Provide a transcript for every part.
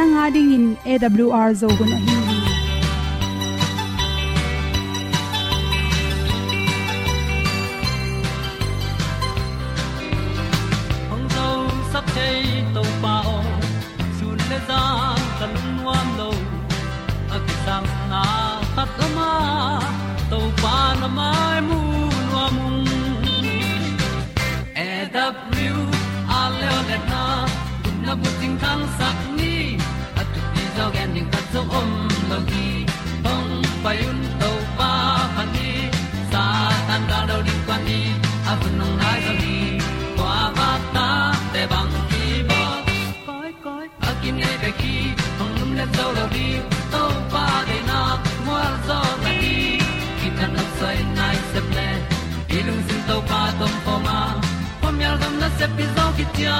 Nanga ding in awr zo gun ahi hong zo sắp chei to pa o sun le za kan nuam lo a ki sam na khat o ma to pa na mai mu nuam e a le na na bu sak tu om lo gi hong pa yun to pa han ni sa tan da do di kwan ni a bu nong lai za ni kwa ba ta te bang ki ba koi koi a kim nei be ki hong lum le zo lo di to pa de na mo zo ta ni ki tan nok sai nai se ple ilung sin to pa tom pa ma. Pom yal gam na se pi zo ki tia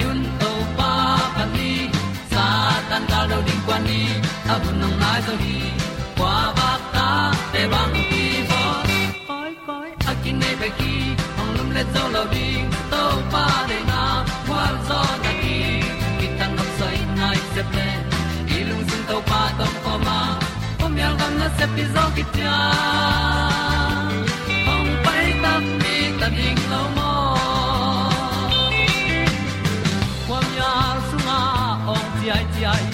yun to pa pa ni. Sa tan da lo ding kwan ni. A bu nong lai zo ni. Kwa ba ta te bang ki bo Koi koi a kin nei pe ki Hong lum le zo lo ding To pa de na. Se pi zo ki tia hom pai ta mi ta ding lo mo kwam ya su na ong ti ai ti ai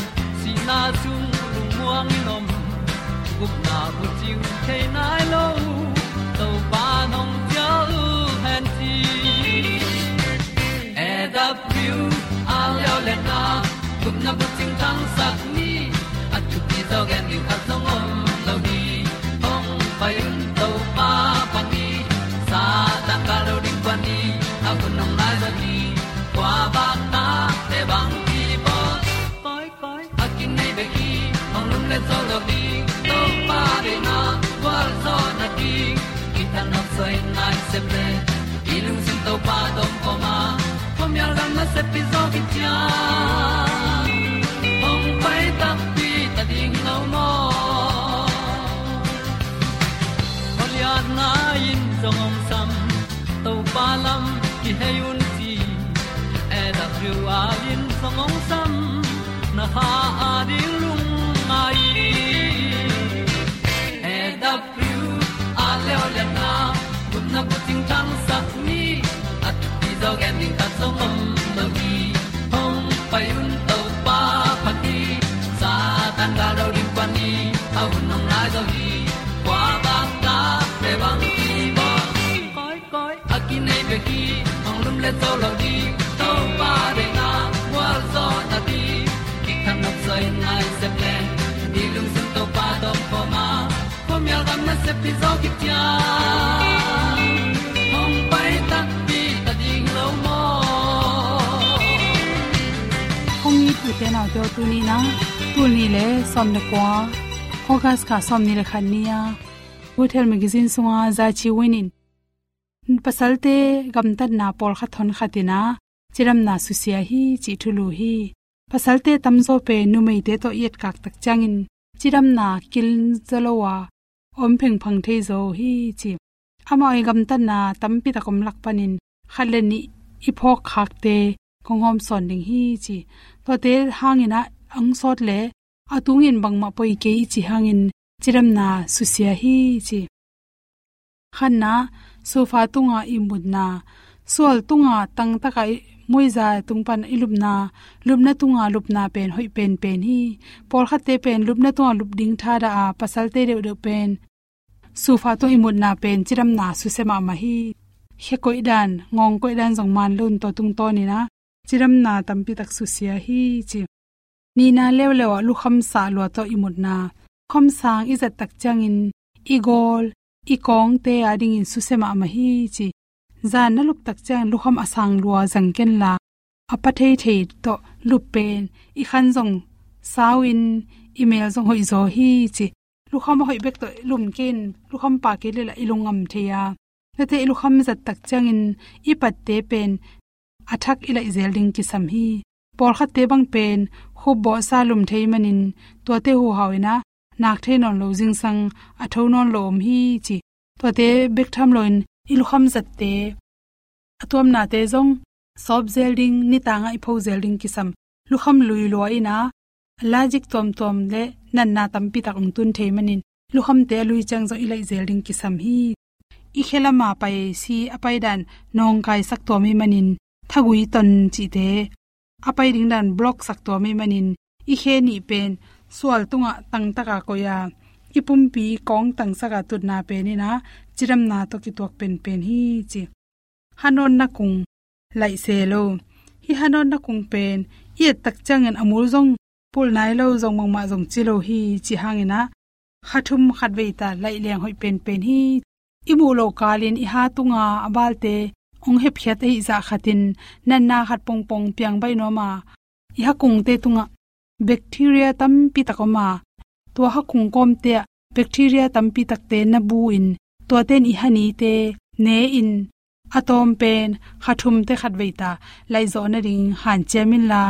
si na chung lu muang ni nom gup na bu chiu the nai nai se ple ilung sin to pa gen ding ta om lo gi hong pai un to pa pa ti sa tan ga do ri pa ni au nong lai do gi kwa ba ta pe bang ki bo koi koi a nei be ki hong lum le to lo di to pa de na wa zo na ti ki kan nok sai nai se ple ni lung sun to pa do po ma. Po mi gam na se pi zo ki te nau tu ni na tu ni le som ne kwa august ka som ni le khan nia hotel magazine sunga za chi winin pasalte gamtat na pol kha thon khatina chiram na susia hi chi thulu hi. Pasalte tamzo pe numei te to yet kak tak changin, chiram na kil zalowa om pheng phang thei zo hi chi. Amoi gam na tampi ta lak panin khaleni iphok khak konghom son ding hi chi. To te hangina ang sot le atungin bangma poi ke chi hangin chiram na susia hi chi. Khanna sofa tunga imudna sol tunga tang takai moiza tungpan ilupna lupna tunga lupna pen hoi pen pen hi. Por khate pen lupna tunga lup ding tha da a pasal te de pen. Sufa to imut na pen chiram na su sema ma hi. He koi dan, ngong koi dan jong man lun to tung to ni na chiram na tampi tak su sia hi chi. Ni na lew lew lu kham sa lo to imut na. Khom sang izat tak changin igol i kong te ading in su sema ma hi chi. Zan na lup tak chang lu kham asang lua jang ken la. Apa thei thei to lu pen, i khan jong sawin email jong hoi zo hi chi. Lu kham hoi bek to lum ken, lu kham pa ke le la ilungam theya na te lu kham zat tak chang in, i pat te pen athak ila izel ding ki sam hi. Por khat te bang pen khu bo sa lum thei manin to te hu hawina nak the non lo jing sang atho non lom hi chi. To te bek tham loin ilu kham zat te. Atom na te zong sob zelding ni tanga i pho zelding kisam. Lu kham lui lo ina, logic tom tom le, nan na tam pi tak tun thei manin lu kham te lui chang zo ilai zelding kisam hi. I khela ma pai si apai dan, nong kai sak to mi manin thagui ton chi te apai ding dan block sak to mi manin i khe ni pen sual tunga tang taka ko ya ipum pi kong tang saka tut na pe ni na chiram na to ki tok pen pen hi chi hanon na kung lai se lo hi hanon na kung pen ye tak changen amul zong pul nai lo zong mong ma zong chi lo hi chi hangina khathum khat ve ta lai leng hoi pen pen hi imu lo kalin i ha tunga abalte ong hep khyat ei za khatin nan na khat pong pong piang bai no ma i ha kung te tunga. Bacteria tam pi takoma to ha kung kom te bacteria tam pi takte na bu in. To ten i hani te ne in. Atom pen, khathum te khat veita lai zo na ring han chemin la.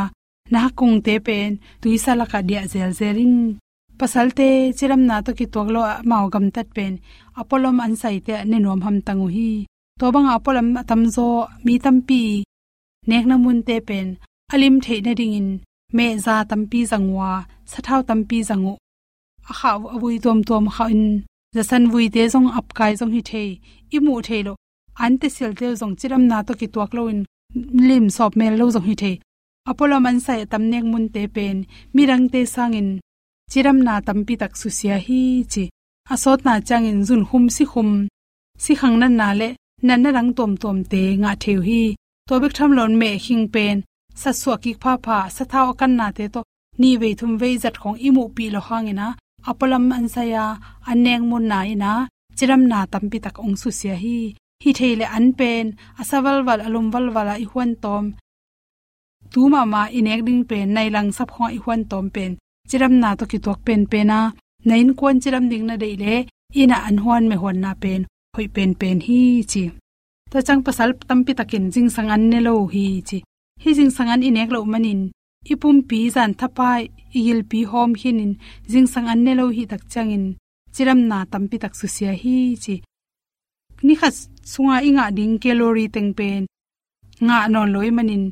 Na kung te pen tuisa la ka dia zel zelin pasal te, chiram na to ki toklo maw gam tat pen. Apolom an sai te ne nom ham tangu hi to bang apolom tamzo, mi tampi, nek na mun te pen, alim the na ring in, me za tampi zangwa sathau tampi zangu. A khaw avui tom tom kha in, zasan vui te zong ap kai zong hi thei i mu thei lo. An te sel te zong chiram na to ki tuak lo in, lim sop mel lo zong hi thei apollo man sai tam nek mun te pen mirang te sangin chiram na tampi tak su sia hi chi. Asot na changin zun hum si hum, si khang nan na le nan na rang tom tom te nga theu hi. To bek tham lon me hing pen. Sa suwa ki pha pha, sa thaw kan na te to. Ni ve thum ve zat khong imu pi lo hangina apolam ansaya aneng mun na ina. Chiram na tampi tak ong su sia hi. Hi theile an pen. Asawal wal alum wal wala i huan tom. Tu ma ma inek ding pen, nai lang sap kho i huan tom pen. Chiram na to ki tok pen pena. Nain kon chiram ding na deile ina an huan me huan na pen hoi pen pen hi chi. Ta chang pasal tampi takin jing sang ne lo hi chi. Hi jing sang inek lo manin. Ipum pi zan thapai, igil pi hom hinin. Jing sang an nelo hi tak changin. Chiram na tampi tak su sia hi chi. Ni kha sunga inga ding calorie teng pen. Nga non loi manin.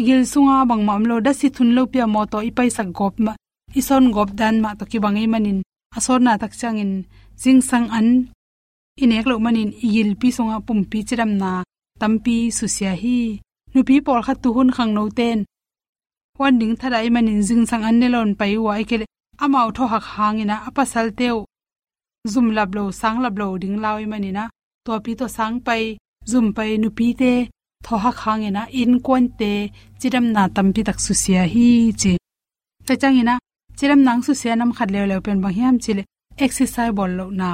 Igil sunga bang mam lo da si thun lo pia mo to ipai sak gop ma. Ison gop dan ma to ki bangai manin. Asor na tak changin. Jing sang an inek lo manin yil pi songa pum pi chiram na tampi su sia hi. Nupi por kha tu hun khang no ten. Wan ding thadai manin jing sang an nelon pai wa ikele amau tho hak hangina apasal teu zum lab lo, sang lab lo ding lawi manina to pi to sang pai, zum pai nu pi te, tho hak hangina in kon te, chiram na tampi tak su sia hi chi. Ta changina chiram nang su sia nam khat le le pen bang hiam chile exercise bol lo na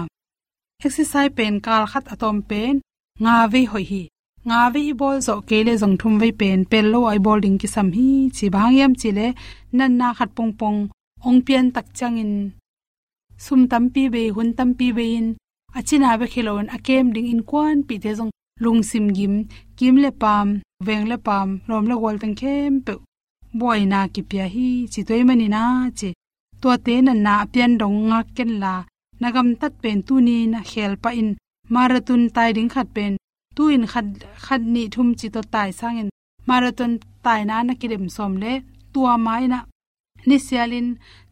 exercise pen kal khat atom pen nga ve hoi hi. Nga ve bol zo kele jong thum ve pen, pel lo ai bol ding ki sam hi, chi bang yam chi le, nan na khat pong pong, ong pian tak chang in. Sum tam pi be hun tam pi be in. Achina be khilon akem ding in kwan pi te jong lung sim gim, kim le pam, veng le pam, rom le gol tang khem pe. Boy na ki pya hi, chi toy mani na chi to te na na pian dong nga ken la nagam tat pen tu ni na khel pa in. Marathon tai ding khat pen. Tu in khat khat ni thum chi to tai sangin marathon tai na na kidem som le. Tua mai na ni sialin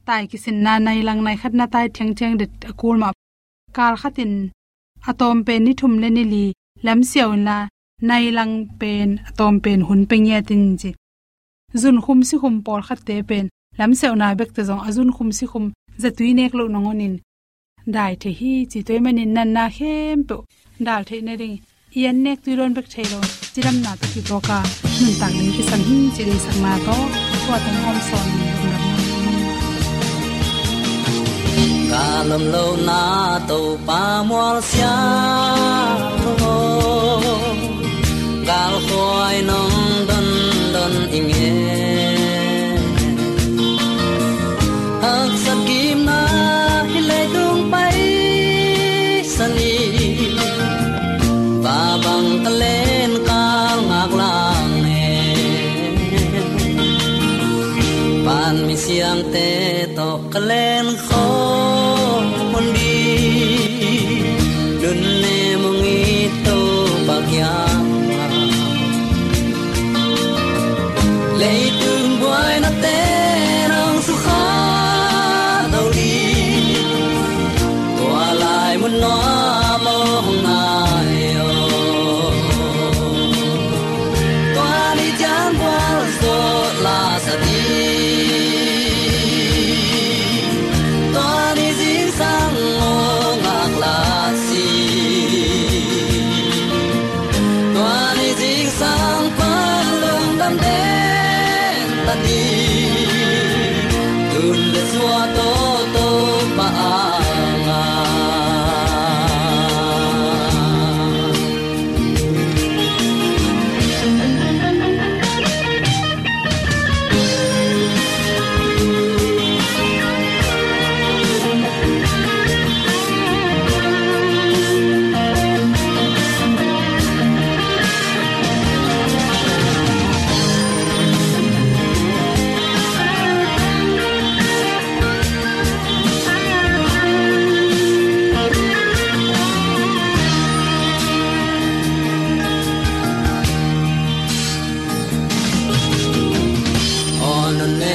tai ki sin na nai lang nai khat na tai theng theng de kul ma. Kar khatin atom pen ni thum le ni li. Lam siaw la nai lang pen, atom pen hun pe nge tin ji zun khum si khum por khat te pen. Lam sew na bek te jong azun khum si khum zatui nek lo nongonin dai the hi chi toy manin nan na hem to dal the na ring ian nek tu ron bek thelo chiram na to ki to ka nun tang ni ki san hi chi ri sang ma to kwa tan hom son. Ni rum ram ca lầm lâu na to pa mual sia. To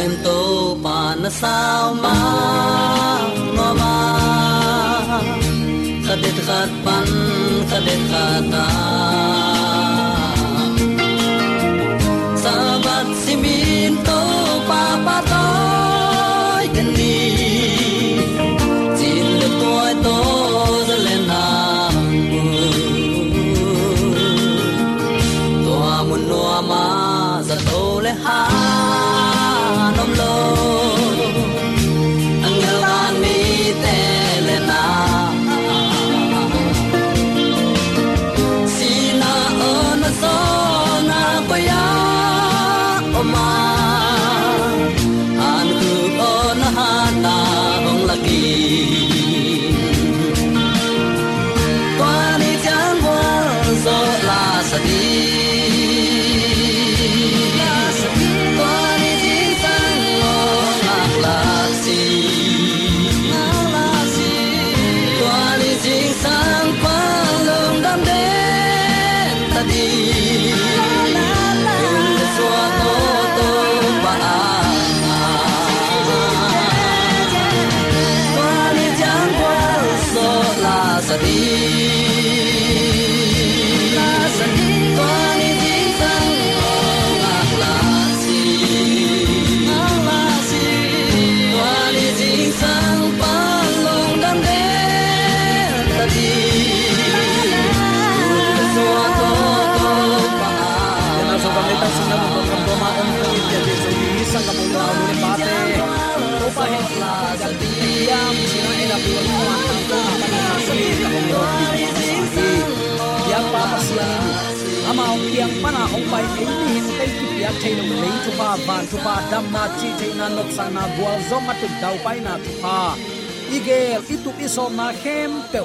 នតូបានសាវម៉ាងម៉ាខដិតខាត់បាន់ខដិតខាតា la sa yang pa na ong pai ni ni hin te ki ya thai lo le tu pa van tu pa dam na chi thai na nok sa na bua zo ma tu dau pai na tu pa igel itu isom na khem pe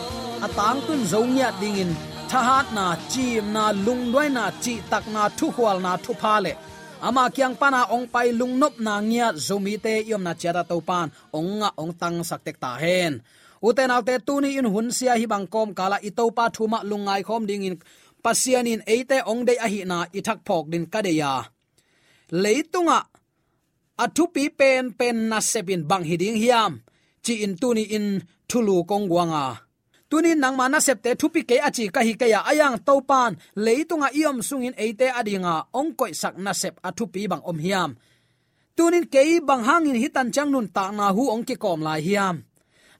atang tun zo nya ding dingin thahat na chi na lung doi na chi tak na thu hwal na thu pa le ama kyang pana ong pai lung nop na ngia zomi te yom na chera to pan. Ong nga ong tang sak tek ta hen. Uten autte tuni in hun sia hi bang kom kala i to pa thuma lungai khom ding in pasian in eite ong dei a hi na i thak phok din ka de ya leitunga athu pi pen pen na sebin bang hiding hiam. Chi in tuni in thulu kong wanga tunin nang mana septe thupi ke achi ka hi ke ya ayang topan leitunga iom sungin eite adinga ongkoi sak na sep athupi bang om hiam. Tunin ke bang hangin hitan chang nun ta na hu ong ki kom lai hiam.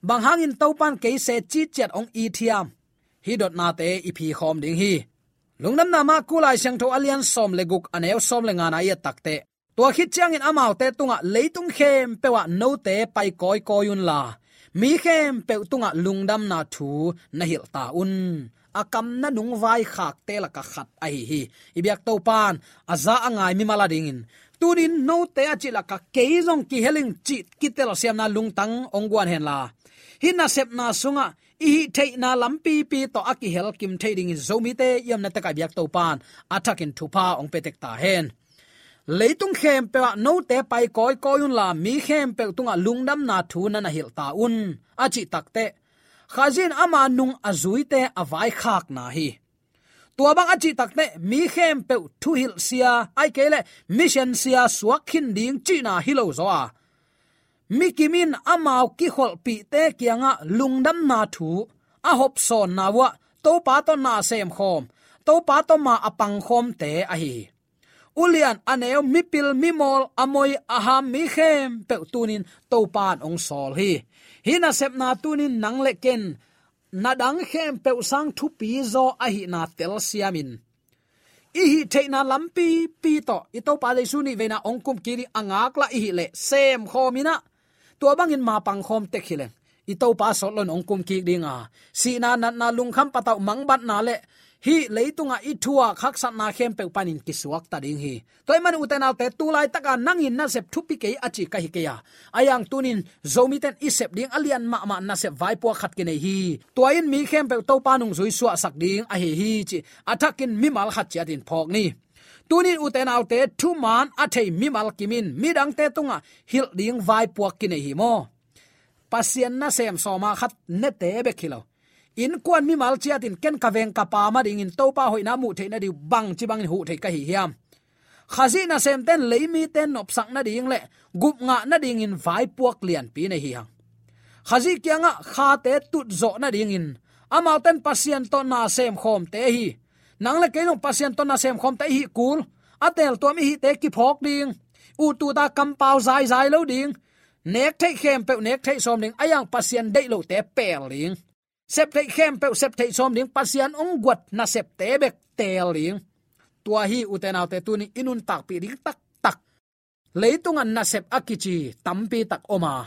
Bang hangin topan ke se chi chet ong i thiam. Hi dot na te i phi khom ding hi. Lungnam na ma kulai sang tho alian som le guk aneu som le nga na ya takte tua khit chang in amau te tunga leitung khem pewa no te pai koi koyun la mi khem pe tunga lungdam na thu, na hil ta un. Akam na nung vai khak te la ka khat ai hi ibyak to pan aza angai mi mala ding in. Tunin no te achi la ka keizong ki heling chi kitel siam na lungtang ongwan hen la. Hi na sep na sunga, i thei na lampi pi to aki hel kim thei ding in zomi te, yam na ta ka byak to pan. Atakin thupa ong petek ta hen. Leitung khem pe no te pai koi koyun la mi khem pe tunga lungdam na thu na na hil ta un achi takte khazin ama nung azui te avai khak na hi tua bang achi takte mi khem pe thu hil sia ai kele mission sia suak khin ding chi na hilo zo a mi kimin amao ki khol pi te kianga lungdam na thu a hop son na wa to pa to na sem khom to pa to ma apang khom te a hi ulian aneo mipil mimol amoi aham mi khem pe tunin to pan ong sol hi. Hina sep na tunin nang leken na dang khem pe sang thu pi zo a hi na tel siamin. I hi theina lampi pi to. I to pa dei suni vena ong kum kiri angak la i hi le sem khomina tua bangin ma pang khom te khilen i to pa solon ong kum ki dinga si na na na lung kham patau mangbat na le hi leitunga i à, thua khak san na khem pe panin ki suak ta ding hi. Toy man uten te tu lai taka nangin na sep thupi ke achi ka hi ke ya ayang tunin zomi ten i sep ding alian ma ma na sep vai po khat ke nei hi. Toyin mi khem pe to panung zui suwa sak ding a hi hi chi. Athakin mi mal khat chi adin phok ni. Tunin uten te thu man a thei mi mal kimin. Mi dang te tunga à, hil ding vai po ki nei hi mo. Pasien na sem soma khat ne te be khilo in kwan mi mal chia tin ken ka veng ka pa ma ding in to pa hoi na mu the na di bang chi bang hu the ka hi hiam. Khazi na sem ten leimi ten nop sak na ding le, gup nga na ding in vai puak lian pi na hi hang khazi kyanga kha te tut zo na ding in amau ten pasien to na sem khom te hi. Nang le keino pasien to na sem khom te hi kul atel to mi hi te ki phok ding. U tu ta kam pau zai zai lo ding. Nek thei khem pe, nek thei som ding, ayang pasien dei lo te pel ding sep thei khem pe, sep thei som ding pasian ong guat na sep te bek tel ling. Tua hi uten autte tuni inun tak pi ding tak tak. Leitung an na sep akichi tampi tak oma.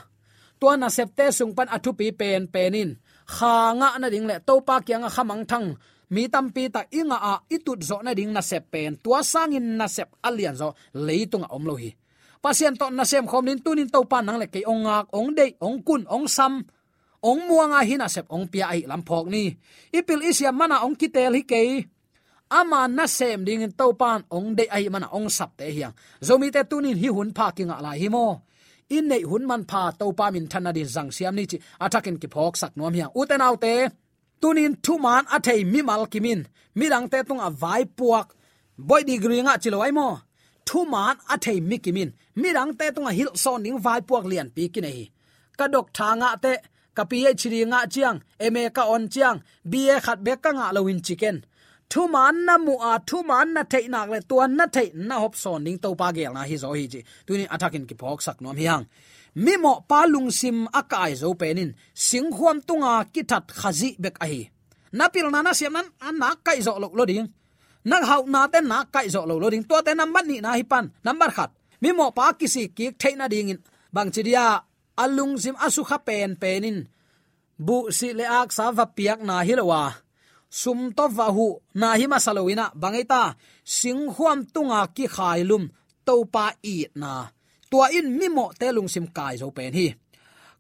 Tua na sep te sung pan athu pi pen penin. Khanga na ding le to pa kyang khamang thang. Mi tampi ta inga a itut zo na ding na sep pen. Tua sangin na sep alian zo leitung om lo hi. Pasien to na sem khom nin tunin to pa nang le ke ongak ong dei, ong kun, ong sam ong muanga hina sep ong pia ai lamphok ni. Ipil isia mana ong kitel hi ke ama na sem ding in topan ong de ai mana ong sap te hiang. Zomi te tunin hi hun pha kinga la hi mo. In nei hun man pha to pa min thana din jang siam ni chi. Atakin ki phok sak nom hiang. Uten autte tunin thu man athei mi mal kimin. Mirang te tung a vai puak. Boy degree nga chilo ai mo. Thu man athei mi kimin. Mirang te tung a hil son ning vai puak lian pi kinai kadok thanga te ka chiri nga chiang eme ka on chiang ba khat be ka nga lowin chicken. Thu man na mu a, thu man na thei nak le tuan na thei na hop son ning to pa gel na hi zo hi ji tuni attacking ki phok sak nom hiang. Mi mo pa lung sim akai zo penin sing huam tunga ki that khazi bek a hi. Na pil na na siam nan an na kai zo lo lo ding. Na hau na te na kai zo lo lo ding. To te number ni na hi pan, number khat. Mi mo pa kisi ki thei na ding in. Bang chidia alung sim asu kha pen penin bu si le ak sa va piak na hilowa sum to va hu na hi ma salowina bangaita sing huam tunga ki khailum to pa i na. Tua in mimo te lung sim kai zo pen hi.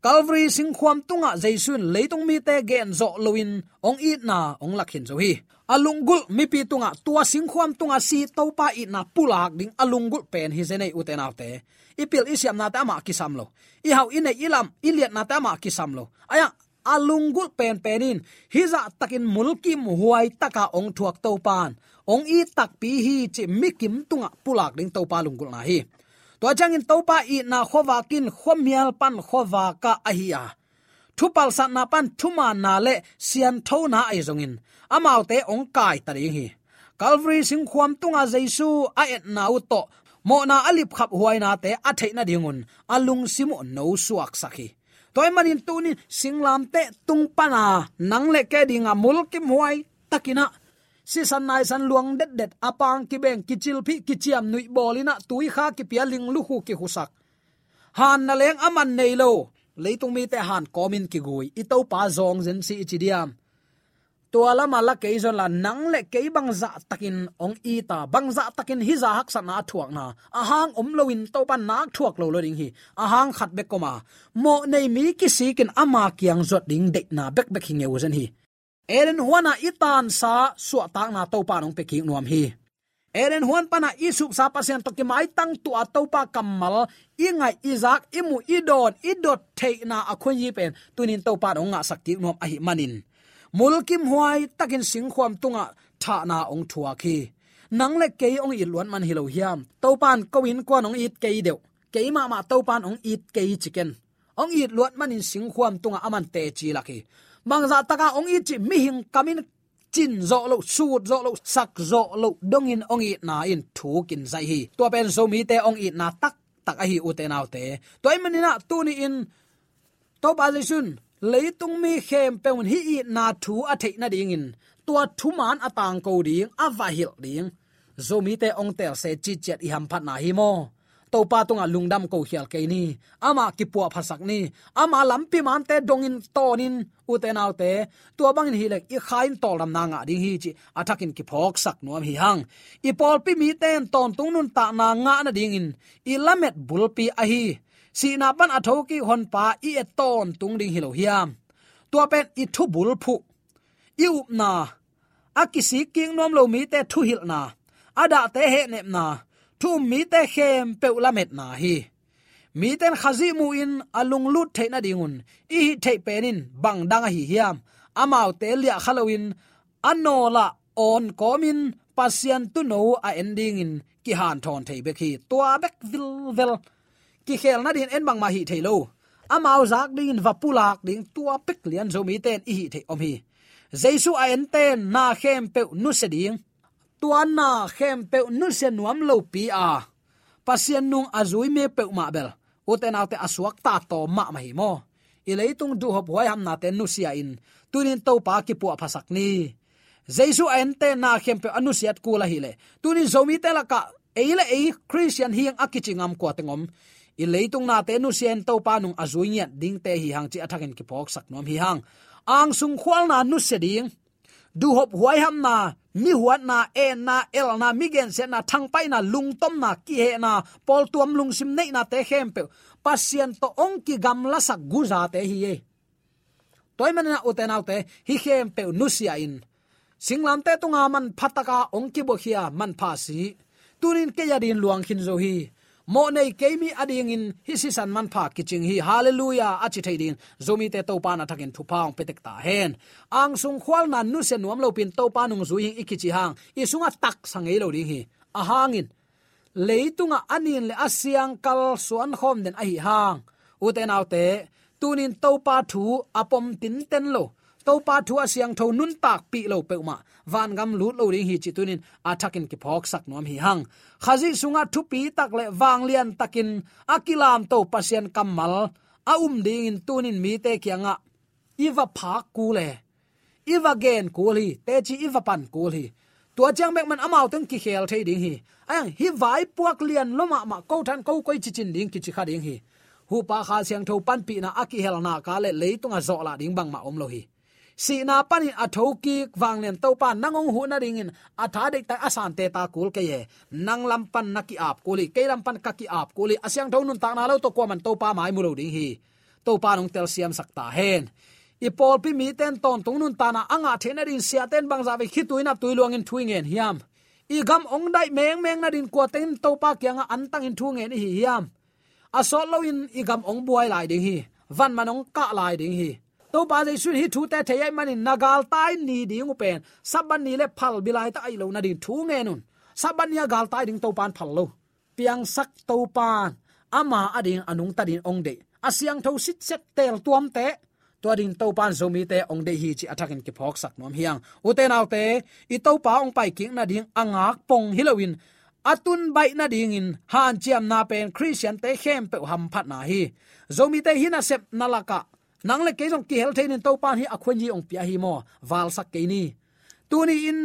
Calvary sing khwam tunga jaisun, leitung mi te gen zo loin ong i na, ong lakhin zo hi alungul mipi tunga, tua sing tunga si topa i na pulak ding alungul pen hi zenei uten autte ipil isiam na ta ma lo. I hau ine ilam iliat na ta ma lo. Aya alungul pen penin hiza takin mulkim huai taka ong thuak topan ong i tak pi hi chi mikim tunga pulak ding topa lungul na hi. To changin topa i na khowa kin khomial pan khowa ka ahia thupal sat na pan thuma na le sian tho na ai zongin amau te ong kai tari hi. Calvary sing khuam tunga jaisu a et na u to. Mo na alip khap huai na te a theina dingun alung simu no suak sakhi toy manin tunin singlam te tung pana nang le ke dinga mul kim huai takina si san nai san luang det det apang ki beng ki chil phi ki chiam nui bolina tui kha ki pia ling lu hu ki husak. Han na leng aman nei lo leitung mi te han komin ki gui. I to pa zong zen si chi diam. To ala mala ke zon la nang le ke bang za takin ong i ta. Bang za takin hi za hak sa na thuak na. A hang om loin to pan nak thuak lo lo ding hi. A hang khat be koma mo nei mi ki si kin ama kyang zot ding de na. Bek bek hinge zen hi. Eren huana itan sa suwa tak na to pa nong pe ki nuam hi eren huan pana isup sa pasien to ki mai tang tu atopa kamal, ingai izak imu idon, idot te na akhun yi pen, tunin to pa ronga sakti nom ahi manin. Mulkim huai takin sing khwam tunga tha na ong thua khi nang le ke ong i luan man hilo hiam to pan ko kwa nong it ke deu. Ke ma ma to pan ong it ke chicken ong it luan man in sing khwam tunga aman te chi laki. Mangza taka ong it chi mi hing kamin chin zo lo sut zo lo, sak zo lo, dong in ong it na in thu kin zai hi. To pen so mi te ong it na tak tak a hi u te nau te. Toy manina tu ni in to ba sun leitung mi khem peun hi i na thu a thei na ding in. Tua thu man atang ko ding, a va hil ding. Zomi te ong tel se chi chet i ham phat na hi mo to pa tunga lungdam ko hial ke ni ama ki pu phasak ni. Ama lampi man te dongin tonin uten autte tua bangin hi lek i khain tol ram na nga ding hi chi. Athakin ki phok sak nuam hi hang. I pol pi mi ten ton tung nun ta na nga na ding in. I lamet bulpi a hi. Si na ban atho ki hon pa i et ton tung ding hilo hiam. Tua pen i thu bul phu. I up na. Akisi king nom lo mi te thu hil na. Ada te he nep na thu mi te khem pe ulamet na hi. Mi ten khazi mu in alung lut the na dingun. I hi the penin bang dang hi hiam. Amau te lia khalowin anola on komin pasian tu no a ending in. Ki han thon thei be khi tua bek vil vel. Ki khel na din en bang ma hi thailo amao zak ding in vapulak ding, tua pek lian zo mi ten i hi the om hi. Jesu a en ten, na khem pe nu se ding tuan na khem pe nu se nuam lo pi a. Pasien nung azui me pe ma bel. Uten autte aswak ta to ma ma hi mo. I leitung du hop hoi ham na te nu sia in. Tunin to pa ki pu phasak ni. Jesu en te na khem pe anu siat kula hi le. Tunin zomi te la ka. Eile e christian hiang akichingam ko tengom i leitung na te nu sian to pa nung azui nya ding te hi hang chi athakin ki pok sak nom hi hang. Ang sung khwal na nu se ding. Du hop huai ham na mi huat na e na el na, mi gen se na thang pai na lung tom na ki he na pol tuam lung sim nei na te khem pe. Pasien to ong ki gam la sak gu za te hi e. Toy man na uten autte hi khem pe nu sia in. Singlam te tunga man phataka ong ki bo khia man pha si. Tunin ke ya din luang khin zo hi mo nei keimi ading in hi si san man pha kiching hi. Hallelujah. Achi theiding zomi te to pa na thakin thu paung petek ta hen. Ang sung khwal na nu se nuam lo pin to pa nung zui hi ikichi hang. I sunga tak sangai lo ding hi. A hangin leitunga anin le asiang kal suan khom den a hi hang. Uten autte tunin to pa thu apom tin ten lo to pa thu asiang tho nun tak pi lo pe ma van gam lut lo ring hi chi tunin athakin ki phok sak nom hi hang. Khazi sunga thu pi tak le wang lian takin, akilam to pasien kamal a um ding in tunin mi te kyanga iwa phak ku le. Iwa gen ku li, te chi iwa pan ku hi tua chang mek man amau teng ki khel thei ding hi. Ayang, hi vai puak lian loma ma ko than ko koi chi chin ding ki chi kha ding hi. Hu pa kha siang tho pan pi na aki hel na ka le leitunga zo la ding bang ma om lo hi si na panin athoki wang len to pa nangong hu na ringin, atha dek ta asan te ta kul ke ye. Nang lam pan na ki ap kuli, ke lam pan ka ki ap kuli, asyang thon nun ta na lo to ko man to pa mai mu lo ding hi. To pa nong tel siam sakta hen. I pol pi mi ten ton tung nun ta na anga thena rin sia ten bang za ve khituina tuiluang in thuingen hiam. I gam ong dai meng meng na din ko ten to pa kyanga an tang in thungen hi hiam. Asol lo in i gam ong buai lai ding hi. Van manong ka lai ding hi to pa dei sun hi thu te the yai mani nagal tai ni ding pen. Saban ni le phal bilai ta ai lo na din thu nge nun. Saban ya gal tai ding to pan phal lo. Piang sak to pan ama ading anung ta din ong de. Asiang tho sit set tel tuam te. To ding to pan zomi te ong de hi chi athakin ki phok sak nom hiang. U te nau te, i to pa ong pai king na ding angak pong hilowin atun bai na ding in. Han chiam na pen christian te khem pe ham phat na hi. Zomi te hina sep nalaka nang le ke jong ki hel thein to pan hi akhwen ji ong pia hi mo wal sak ke ni. Tu ni in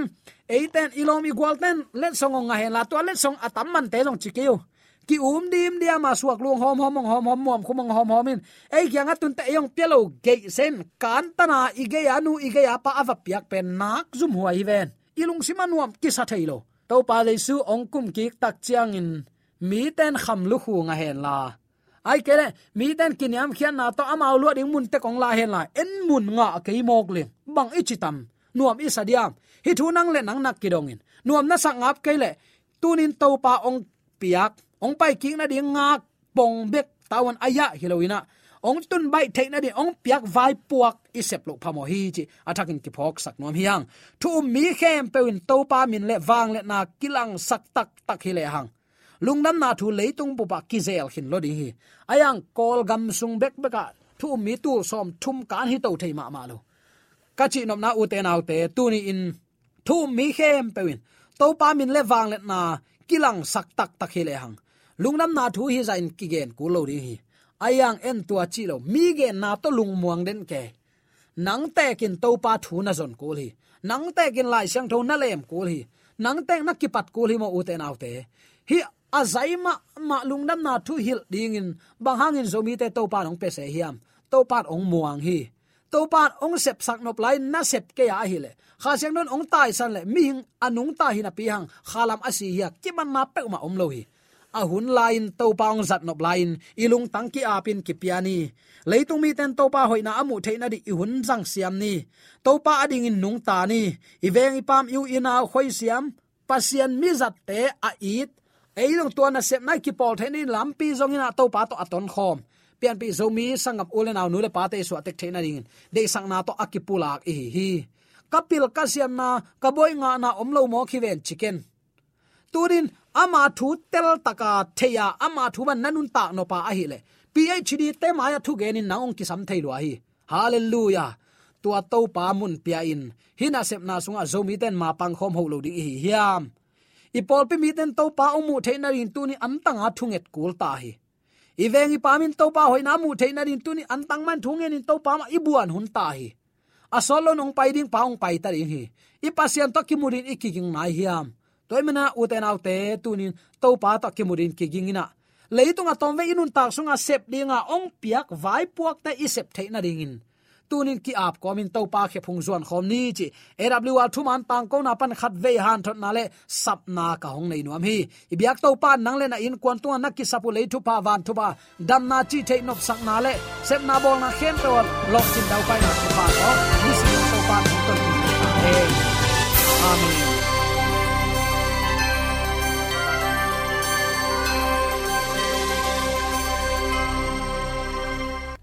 eiten ilom igual ten, let song ong hen la to let song atam man te jong chikeu ki um dim dia ma suak luang hom hom hom hom mom khumang hom hom in. Ei kyang atun te yong pelo ge sen, kan tana ige anu ige ya pa ava piak pen, nak zum huai ven. Ilung simanuam ki sa thailo to pa le su ong kum ki tak chiang in, mi ten kham lu khu nga hen la ai kele mi ten kiniam khian na to amau lu ding mun te kong la hen la en mun nga ke mok le bang ichitam nuam isadiam hi thu nang le nang nak kidongin nuam na sang ap ke le tunin to pa ong piak ong pai king na ding ngak pong bek tawan aya dạ, hiloina ong tun bai the na di ong piak vai puak isep lo phamo hi chi. Athakin ki phok sak nom hiang thu mi khem pewin to pa min le wang le na kilang sak tak tak hi le hang lungnam na thu leitung bu ba ki zel hin lo ding hi. Ayang kol gam sung bek beka thu mi tu som thum kan hi to thei ma ma lo. Ka chi nom na u te nau te, tu ni in thu mi khem pewin to pa min le wang le na kilang sak tak tak hi le hang. Lungnam na thu hi zain ki gen ku lo ding hi. Ayang en tua chi lo, mi gen na to lung muang den ke. Nang te kin to pa thu na zon ku hi nang te kin lai sang tho na lem ku hi nang te na ki pat ku hi mo u te nau te. Hi azaima ma lungdam na thu hil dingin in. Bang zomi te to pa nong pese hiam. To pa ong muang hi. To pa ong sep sak nop lai na sep ke ya hi le. Kha seng non ong tai san le. Mi hing anung ta hi na pi hang. Khalam asi hi ki man ma pe ma om lo hi. A hun lain to paung zat nop lain. Ilung tangki apin ki piani leitung mi ten to pa hoi na amu theina di i hun jang siam ni. To pa ading in nung ta ni. I veng i pam yu ina khoi siam. Pasian mi zat te a it eilong tua na sep nai ki pol thenin lampi zongina to pa to aton khom. Pian pi zomi sangap ulen aw nule pate su atek thena ding de sang na to akipulak hi. Hi kapil kasiam na kaboi nga na omlo mo khiven chicken turin ama thu tel taka theya ama thu ban nanun ta no pa a hi le phd te maya thu gen in naong ki sam thei lo hi. Hallelujah. Tua to pa mun pia in. Hina sep na sunga zomi ten ma pang khom ho lo di hi hiam ipol pi mi ten to pa omu theina rin tu ni am tanga thunget kul ta hi. Ivengi pamin to pa hoina mu theina ni tuni antang man thungen in to pa ma ibuan hun ta hi. Asolo nong pai ding paung pai ta ring hi. I pasian to kimurin ikiking nai hiam. Toy mana uten autte tunin to pa to kimurin kiging ina. Leitung atom ve inun tak sunga sep dinga ong piak vai puak ta isep theina ringin. in tunin ki ap komin to pa khe phung zon khom ni chi awl thu man tang ko na pan khat ve han thot na le sap na ka hong nei nuam hi ibyak to pa nang le na in kwan tu na ki sapu le thu pa van thu ba dam na chi the nop sak na le sep na bol na khen to lok chin dau pai na thu pa ko ni si to pa ton amen